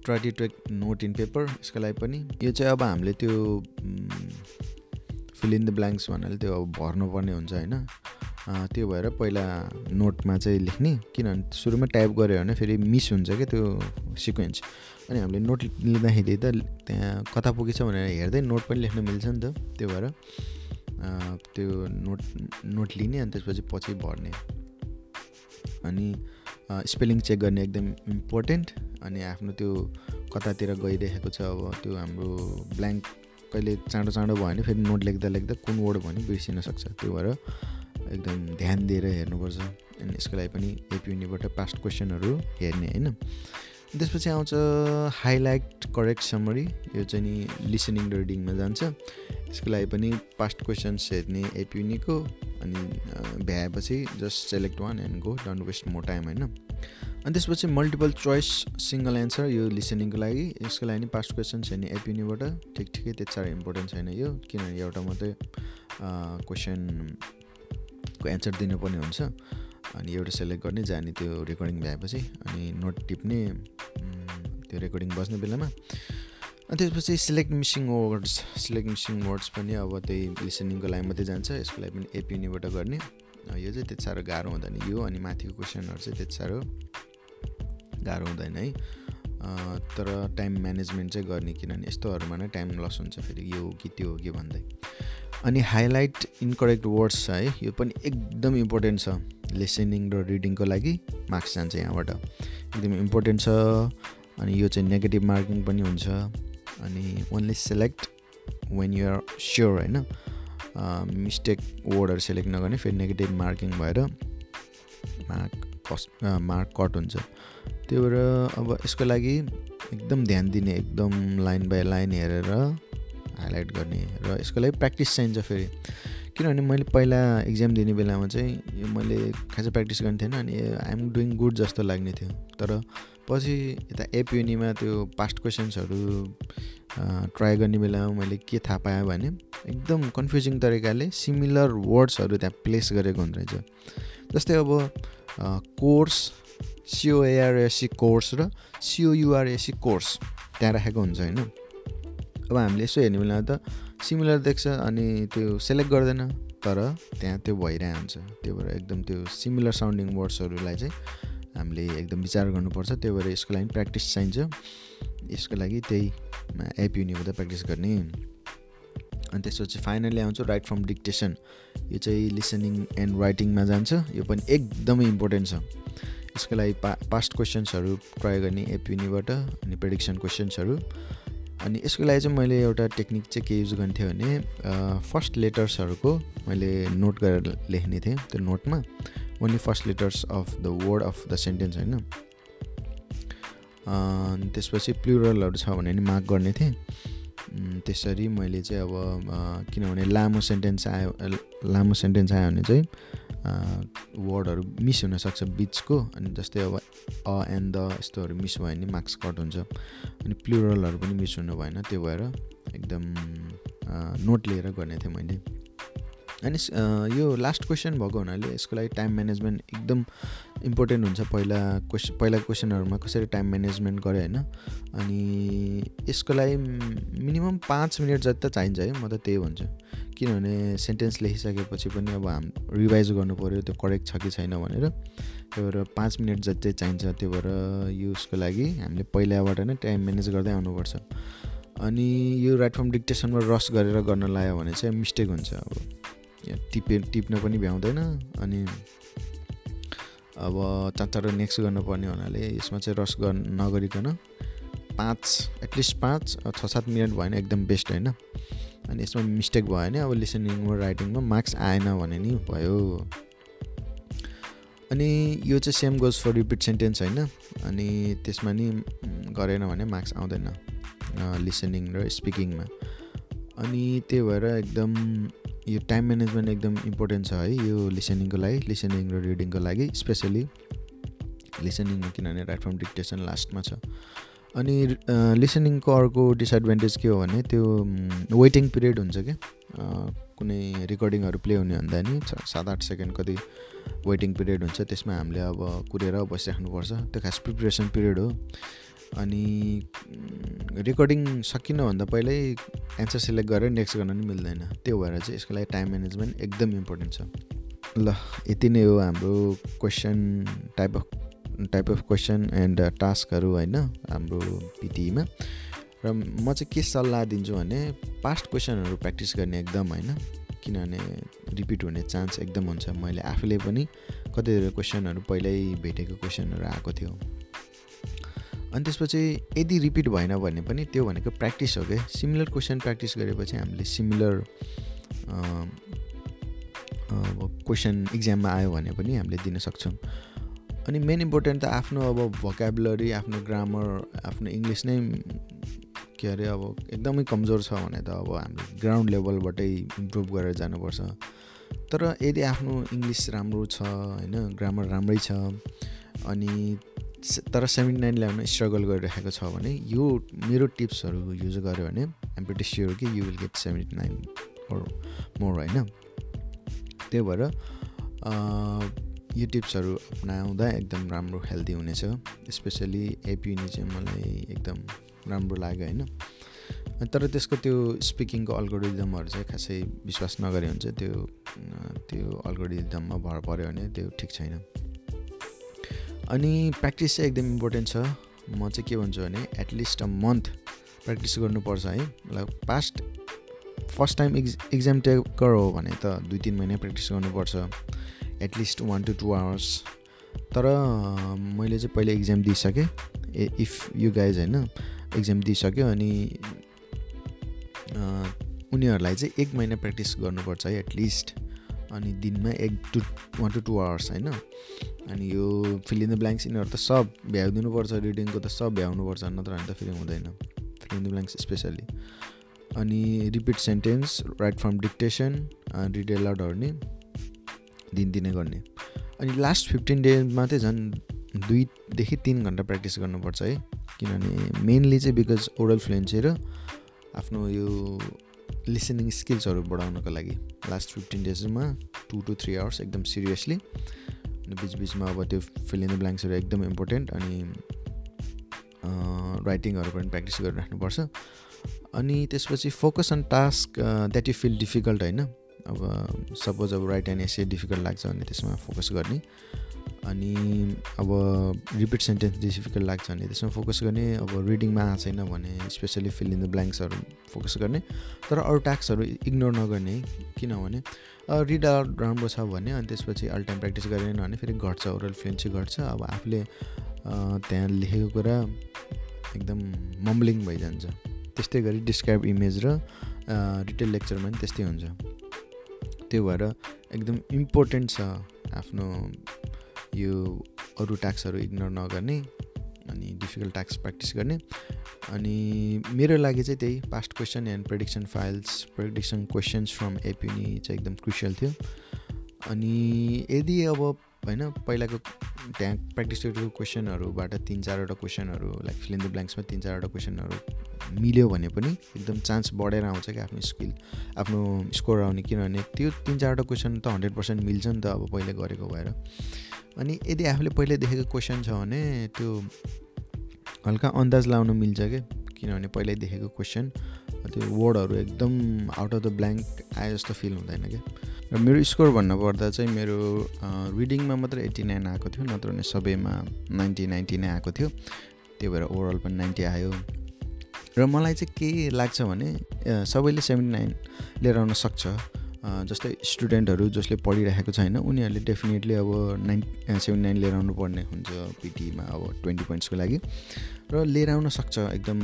[SPEAKER 1] Try take note in paper यसको लागि पनि। यो चाहिँ अब हामीले त्यो फिल इन द ब्ल्याङ्क्स भन्नाले त्यो अब भर्नुपर्ने हुन्छ होइन। त्यो भएर पहिला नोटमा चाहिँ लेख्ने किनभने सुरुमा टाइप गऱ्यो भने फेरि मिस हुन्छ क्या त्यो सिक्वेन्स अनि हामीले नोट लिँदाखेरि त त्यहाँ कता पुगेछ भनेर हेर्दै नोट पनि लेख्न मिल्छ नि त त्यो भएर। त्यो नोट नोट लिने अनि त्यसपछि पछि भर्ने। अनि स्पेलिङ चेक गर्ने एकदम इम्पोर्टेन्ट अनि आफ्नो त्यो कतातिर गइरहेको छ अब त्यो हाम्रो ब्ल्याङ्क कहिले चाँडो चाँडो भयो भने फेरि नोट लेख्दा लेख्दा कुन वर्ड भयो भने बिर्सिन सक्छ। त्यो भएर एकदम ध्यान दिएर हेर्नुपर्छ। अनि यसको लागि पनि एपियुनिबाट पास्ट क्वेसनहरू हेर्ने होइन? त्यसपछि आउँछ हाइलाइट करेक्ट समरी यो चाहिँ नि लिसनिङ र रिडिङमा जान्छ। यसको लागि पनि पास्ट क्वेसन्स हेर्ने एपियुनिको अनि भ्याएपछि just select one and go don't waste more time होइन? अनि त्यसपछि मल्टिपल चोइस सिङ्गल एन्सर यो लिसनिङको लागि यसको लागि पास्ट क्वेसन्स हेर्ने एपियुनिबाट ठिक ठिकै त्यति साह्रो इम्पोर्टेन्ट छैन यो किनभने एउटा मात्रै क्वेसनको एन्सर दिनुपर्ने हुन्छ। अनि एउटा सेलेक्ट गर्ने जाने त्यो रेकर्डिङ भएपछि अनि नोट टिप्ने त्यो रेकर्डिङ बस्ने बेलामा। अनि त्यसपछि select missing words select missing words पनि अब त्यही लिसनिङको लागि मात्रै जान्छ। यसको लागि पनि एपियुनिबाट गर्ने। यो चाहिँ त्यति साह्रो गाह्रो हुँदैन। यो अनि माथिको क्वेसनहरू चाहिँ त्यति साह्रो गाह्रो हुँदैन है। तर टाइम म्यानेजमेन्ट चाहिँ गर्ने किनभने यस्तोहरूमा नै टाइम लस हुन्छ फेरि यो हो कि त्यो हो कि भन्दै। अनि हाइलाइट इनकरेक्ट वर्ड्स छ है यो पनि एकदम इम्पोर्टेन्ट छ। लिसनिङ र रिडिङको लागि मार्क्स जान्छ यहाँबाट। एकदम इम्पोर्टेन्ट छ। अनि यो चाहिँ नेगेटिभ मार्किङ पनि हुन्छ। अनि only select when you're sure होइन? मिस्टेक वर्डहरू सेलेक्ट नगर्ने फेरि नेगेटिभ मार्किङ भएर मार्क कस मार्क कट हुन्छ। त्यही भएर अब यसको लागि एकदम ध्यान दिने एकदम लाइन बाई लाइन हेरेर हाइलाइट गर्ने र यसको लागि प्र्याक्टिस चाहिन्छ फेरि। किनभने मैले पहिला इक्जाम दिने बेलामा चाहिँ मैले खासै प्र्याक्टिस गर्ने थिएन अनि आइएम डुइङ गुड जस्तो लाग्ने थियो। तर पछि यता एपयुनीमा त्यो पास्ट क्वेसन्सहरू ट्राई गर्ने बेलामा मैले के थाहा पाएँ भने एकदम कन्फ्युजिङ तरिकाले सिमिलर वर्ड्सहरू त्यहाँ प्लेस गरेको हुँदो रहेछ। जस्तै अब कोर्स सिओएआरएससी कोर्स र सिओयुआरएससी कोर्स त्यहाँ राखेको हुन्छ होइन। अब हामीले यसो हेर्ने बेलामा त सिमिलर देख्छ अनि त्यो सेलेक्ट गर्दैन तर त्यहाँ त्यो भइरहेको हुन्छ त्यो भएर एकदम त्यो सिमिलर साउन्डिङ वर्ड्सहरूलाई चाहिँ हामीले एकदम विचार गर्नुपर्छ त्यो भएर यसको लागि प्र्याक्टिस चाहिन्छ। यसको लागि त्यही एप युनिबाट प्र्याक्टिस गर्ने। अनि त्यसपछि फाइनली आउँछ राइट फ्रम डिक्टेसन यो चाहिँ लिसनिङ एन्ड राइटिङमा जान्छ। यो पनि एकदमै इम्पोर्टेन्ट छ। यसको लागि पा पास्ट क्वेसन्सहरू प्रयोग गर्ने एप युनिबाट अनि प्रेडिक्सन क्वेसन्सहरू अनि यसको लागि चाहिँ मैले एउटा टेक्निक चाहिँ के युज गर्थेँ भने फर्स्ट लेटर्सहरूको मैले नोट गरेर लेख्ने थिएँ त्यो नोटमा only first letters of the word of the sentence होइन? त्यसपछि प्लुरलहरू छ भने नि मार्क गर्ने थिएँ। त्यसरी मैले चाहिँ अब किनभने लामो सेन्टेन्स आयो लामो सेन्टेन्स आयो भने चाहिँ वर्डहरू मिस हुनसक्छ बिचको अनि जस्तै अब अ एन्ड द यस्तोहरू मिस भयो भने मार्क्स कट हुन्छ अनि प्लुरलहरू पनि मिस हुनु भएन त्यो भएर एकदम नोट लिएर गर्ने थिएँ मैले। अनि यो लास्ट क्वेसन भएको हुनाले यसको लागि टाइम म्यानेजमेन्ट एकदम इम्पोर्टेन्ट हुन्छ पहिला क्वेसन पहिला क्वेसनहरूमा कसरी टाइम म्यानेजमेन्ट गरेँ होइन। अनि यसको लागि मिनिमम पाँच मिनट जति त चाहिन्छ है म त त्यही भन्छु। किनभने सेन्टेन्स लेखिसकेपछि पनि अब हाम रिभाइज पऱ्यो त्यो करेक्ट छ कि छैन भनेर। त्यही भएर पाँच मिनट जति चाहिँ चाहिन्छ त्यो भएर युजको लागि हामीले पहिलाबाट नै टाइम म्यानेज गर्दै आउनुपर्छ। अनि यो राइट फ्रम डिक्टेसनमा रस गरेर गर्न लायो भने चाहिँ मिस्टेक हुन्छ अब। टिपे टिप्न पनि भ्याउँदैन अनि अब चाँचारो नेक्स्ट गर्नुपर्ने हुनाले यसमा चाहिँ रस गर् नगरिकन पाँच एटलिस्ट पाँच छ सात मिनट भएन एकदम बेस्ट होइन। अनि यसमा मिस्टेक भयो भने अब लिसनिङमा राइटिङमा मार्क्स आएन भने नि भयो। अनि यो चाहिँ same goes for repeat sentence होइन। अनि त्यसमा नि गरेन भने मार्क्स आउँदैन लिसनिङ र स्पिकिङमा अनि त्यही भएर एकदम यो टाइम म्यानेजमेन्ट एकदम इम्पोर्टेन्ट छ है यो लिसनिङको लागि लिसनिङ र रिडिङको लागि स्पेसली लिसनिङमा किनभने राइट फ्रम डिक्टेसन लास्टमा छ। अनि लिसनिङको अर्को डिसएडभान्टेज के हो भने त्यो वेटिङ पिरियड हुन्छ क्या कुनै रेकर्डिङहरू प्ले हुने भन्दा नि सात आठ सेकेन्ड कति वेटिङ पिरियड हुन्छ त्यसमा हामीले अब कुरेर बसिराख्नुपर्छ। त्यो खास प्रिपरेसन पिरियड हो। अनि रेकर्डिङ सकिनुभन्दा पहिल्यै एन्सर सिलेक्ट गरेर नेक्स्ट गर्न पनि मिल्दैन। त्यो भएर चाहिँ यसको लागि टाइम म्यानेजमेन्ट एकदम इम्पोर्टेन्ट छ। ल यति नै हो हाम्रो question type of type of question and टास्कहरू होइन हाम्रो पिटिईमा र म चाहिँ के सल्लाह दिन्छु भने पास्ट क्वेसनहरू प्र्याक्टिस गर्ने एकदम होइन किनभने रिपिट हुने चान्स एकदम हुन्छ। मैले आफूले पनि कतिवटा क्वेसनहरू पहिल्यै भेटेको क्वेसनहरू आएको थियो। अनि त्यसपछि यदि रिपिट भएन भने पनि त्यो भनेको प्र्याक्टिस हो क्या। सिमिलर क्वेसन प्र्याक्टिस गरेपछि हामीले सिमिलर क्वेसन इक्जाममा आयो भने पनि हामीले दिन सक्छौँ। अनि मेन इम्पोर्टेन्ट त आफ्नो अब भोकेबुलरी आफ्नो ग्रामर आफ्नो इङ्ग्लिस नै के अरे अब एकदमै कमजोर छ भने त अब हामीले ग्राउन्ड लेभलबाटै इम्प्रुभ गरेर जानुपर्छ। तर यदि आफ्नो इङ्ग्लिस राम्रो छ होइन ग्रामर राम्रै छ अनि तर सेभेन्टी नाइन ल्याउन स्ट्रगल गरिरहेको छ भने यो मेरो टिप्सहरू युज गऱ्यो भने आइम प्रिटी स्योर कि you will get seventy nine more होइन? त्यही भएर यो टिप्सहरू अपनाउँदा एकदम राम्रो हेल्दी हुनेछ। स्पेसली एपियुनी चाहिँ मलाई एकदम राम्रो लाग्यो होइन? तर त्यसको त्यो स्पिकिङको अल्गोरिदमहरू चाहिँ खासै विश्वास नगरे हुन्छ त्यो त्यो अल्गोरिदममा भर पऱ्यो भने त्यो ठिक छैन। अनि प्र्याक्टिस चाहिँ एकदम इम्पोर्टेन्ट छ। म चाहिँ के भन्छु भने एटलिस्ट अ मन्थ प्र्याक्टिस गर्नुपर्छ है। मतलब पास्ट फर्स्ट टाइम इक्ज इक्जाम टेकर हो भने त दुई तिन महिना प्र्याक्टिस गर्नुपर्छ। At least one to two hours तर मैले चाहिँ पहिले इक्जाम दिइसकेँ। इफ यु गाइज होइन इक्जाम दिइसक्यो अनि उनीहरूलाई चाहिँ एक महिना प्र्याक्टिस गर्नुपर्छ है एटलिस्ट अनि दिनमा एक to one to two hours होइन। अनि यो फिल द ब्ल्याङ्क्स यिनीहरू त सब भ्याइदिनुपर्छ रिडिङको त सब भ्याउनुपर्छ नत्र भने त फेरि हुँदैन। फिल द ब्ल्याङ्क्स स्पेसली अनि repeat sentence write from dictation read एलाउडहरू नि दिनदिनै गर्ने। अनि लास्ट फिफ्टिन डेजमा चाहिँ झन् दुईदेखि तिन घन्टा प्र्याक्टिस गर्नुपर्छ है। किनभने मेनली चाहिँ बिकज ओरल फ्लुएन्सी र आफ्नो यो लिसनिङ स्किल्सहरू बढाउनको लागि। लास्ट फिफ्टिन डेजमा टु टु थ्री आवर्स एकदम सिरियसली बिचबिचमा अब त्यो फिल इन द ब्ल्याङ्क्सहरू एकदम इम्पोर्टेन्ट अनि राइटिङहरू पनि प्र्याक्टिस गरिराख्नुपर्छ। अनि त्यसपछि focus on task that you feel difficult होइन? अब सपोज अब राइट एन्ड एसे डिफिकल्ट लाग्छ भने त्यसमा फोकस गर्ने। अनि अब रिपिट सेन्टेन्स डिफिकल्ट लाग्छ भने त्यसमा फोकस गर्ने अब रिडिङमा आएको छैन भने स्पेसली फिल इन द ब्ल्याङ्क्सहरू फोकस गर्ने तर अरू ट्याक्सहरू इग्नोर नगर्ने किनभने रिड आउट राम्रो छ भने अनि त्यसपछि अल टाइम प्र्याक्टिस गरेन भने फेरि घट्छ ओरल फ्लुएन्सी घट्छ अब आफूले त्यहाँ लेखेको कुरा एकदम मम्बलिङ भइजान्छ। त्यस्तै गरी डिस्क्राइब इमेज र रिटेल लेक्चरमा पनि त्यस्तै हुन्छ। त्यो भएर एकदम इम्पोर्टेन्ट छ आफ्नो यो अरू ट्याक्सहरू इग्नोर नगर्ने अनि डिफिकल्ट ट्याक्स प्र्याक्टिस गर्ने। अनि मेरो लागि चाहिँ त्यही past question and prediction files prediction questions from एपिनी चाहिँ एकदम क्रुसियल थियो। अनि यदि अब होइन पहिलाको त्यहाँ प्र्याक्टिस गरेको क्वेसनहरूबाट तिन चारवटा क्वेसनहरू लाइक फिल इन द ब्ल्याङ्क्समा तिन चारवटा क्वेसनहरू मिल्यो भने पनि एकदम चान्स बढेर आउँछ कि आफ्नो स्किल आफ्नो स्कोर आउने किनभने त्यो तिन चारवटा क्वेसन त हन्ड्रेड पर्सेन्ट मिल्छ नि त अब पहिले गरेको भएर। अनि यदि आफूले पहिले देखेको क्वेसन छ भने त्यो हल्का अन्दाज लाउनु मिल्छ क्या किनभने पहिल्यै देखेको क्वेसन त्यो वर्डहरू एकदम आउट अफ द ब्ल्याङ्क आए जस्तो फिल हुँदैन क्या र मेरो स्कोर भन्नुपर्दा चाहिँ मेरो रिडिङमा मात्र एट्टी नाइन आएको थियो नत्र भने सबैमा नाइन्टी नाइन्टी नै आएको थियो। त्यही भएर ओभरअल पनि नाइन्टी आयो। र मलाई चाहिँ के लाग्छ भने सबैले सेभेन्टी नाइन लिएर आउन सक्छ। जस्तै स्टुडेन्टहरू जसले पढिरहेको छैन उनीहरूले डेफिनेटली अब नाइन सेभेन नाइन लिएर आउनु पर्ने हुन्छ पिटीमा अब ट्वेन्टी पोइन्ट्सको लागि। र लिएर आउन सक्छ एकदम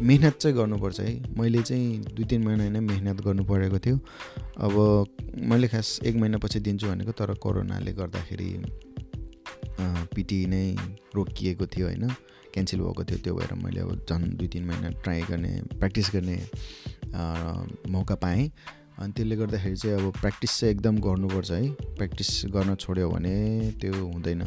[SPEAKER 1] मेहनत चाहिँ गर्नुपर्छ है। मैले चाहिँ दुई तिन महिना नै मेहनत गर्नु परेको थियो। अब मैले खास एक महिनापछि दिन्छु भनेको तर कोरोनाले गर्दाखेरि पिटी नै रोकिएको थियो होइन। क्यान्सल भएको थियो त्यो भएर मैले अब झन् दुई तिन महिना ट्राई गर्ने प्र्याक्टिस गर्ने मौका पाएँ। अनि त्यसले गर्दाखेरि चाहिँ अब प्र्याक्टिस चाहिँ एकदम गर्नुपर्छ है। प्र्याक्टिस गर्न छोड्यो भने त्यो हुँदैन।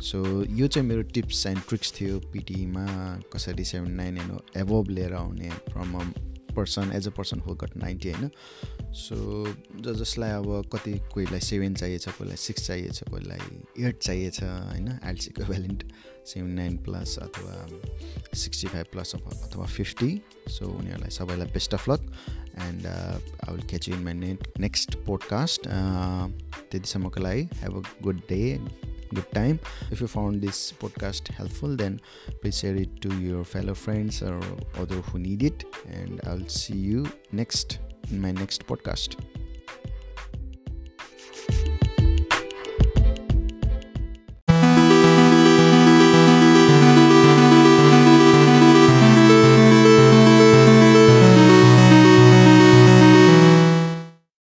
[SPEAKER 1] सो यो चाहिँ मेरो टिप्स एन्ड ट्रिक्स थियो पिटीमा कसरी सेभेन नाइन एन्ड एभोभ लिएर आउने from a person as a person who got ninety होइन? सो ज जसलाई अब कति कोहीलाई सेभेन चाहिएछ कोहीलाई सिक्स चाहिएछ कोहीलाई एट चाहिएछ होइन? आइल्सको भ्यालेन्ट। सेभेन नाइन प्लस अथवा सिक्सटी फाइभ प्लस अथवा फिफ्टी सो उनीहरूलाई सबैलाई best of luck and I will catch you in my net next podcast त्यतिसम्मको लागि have a good day good time. If you found this podcast helpful, then please share it to your fellow friends or other who need it. And I'll see you next in my next podcast.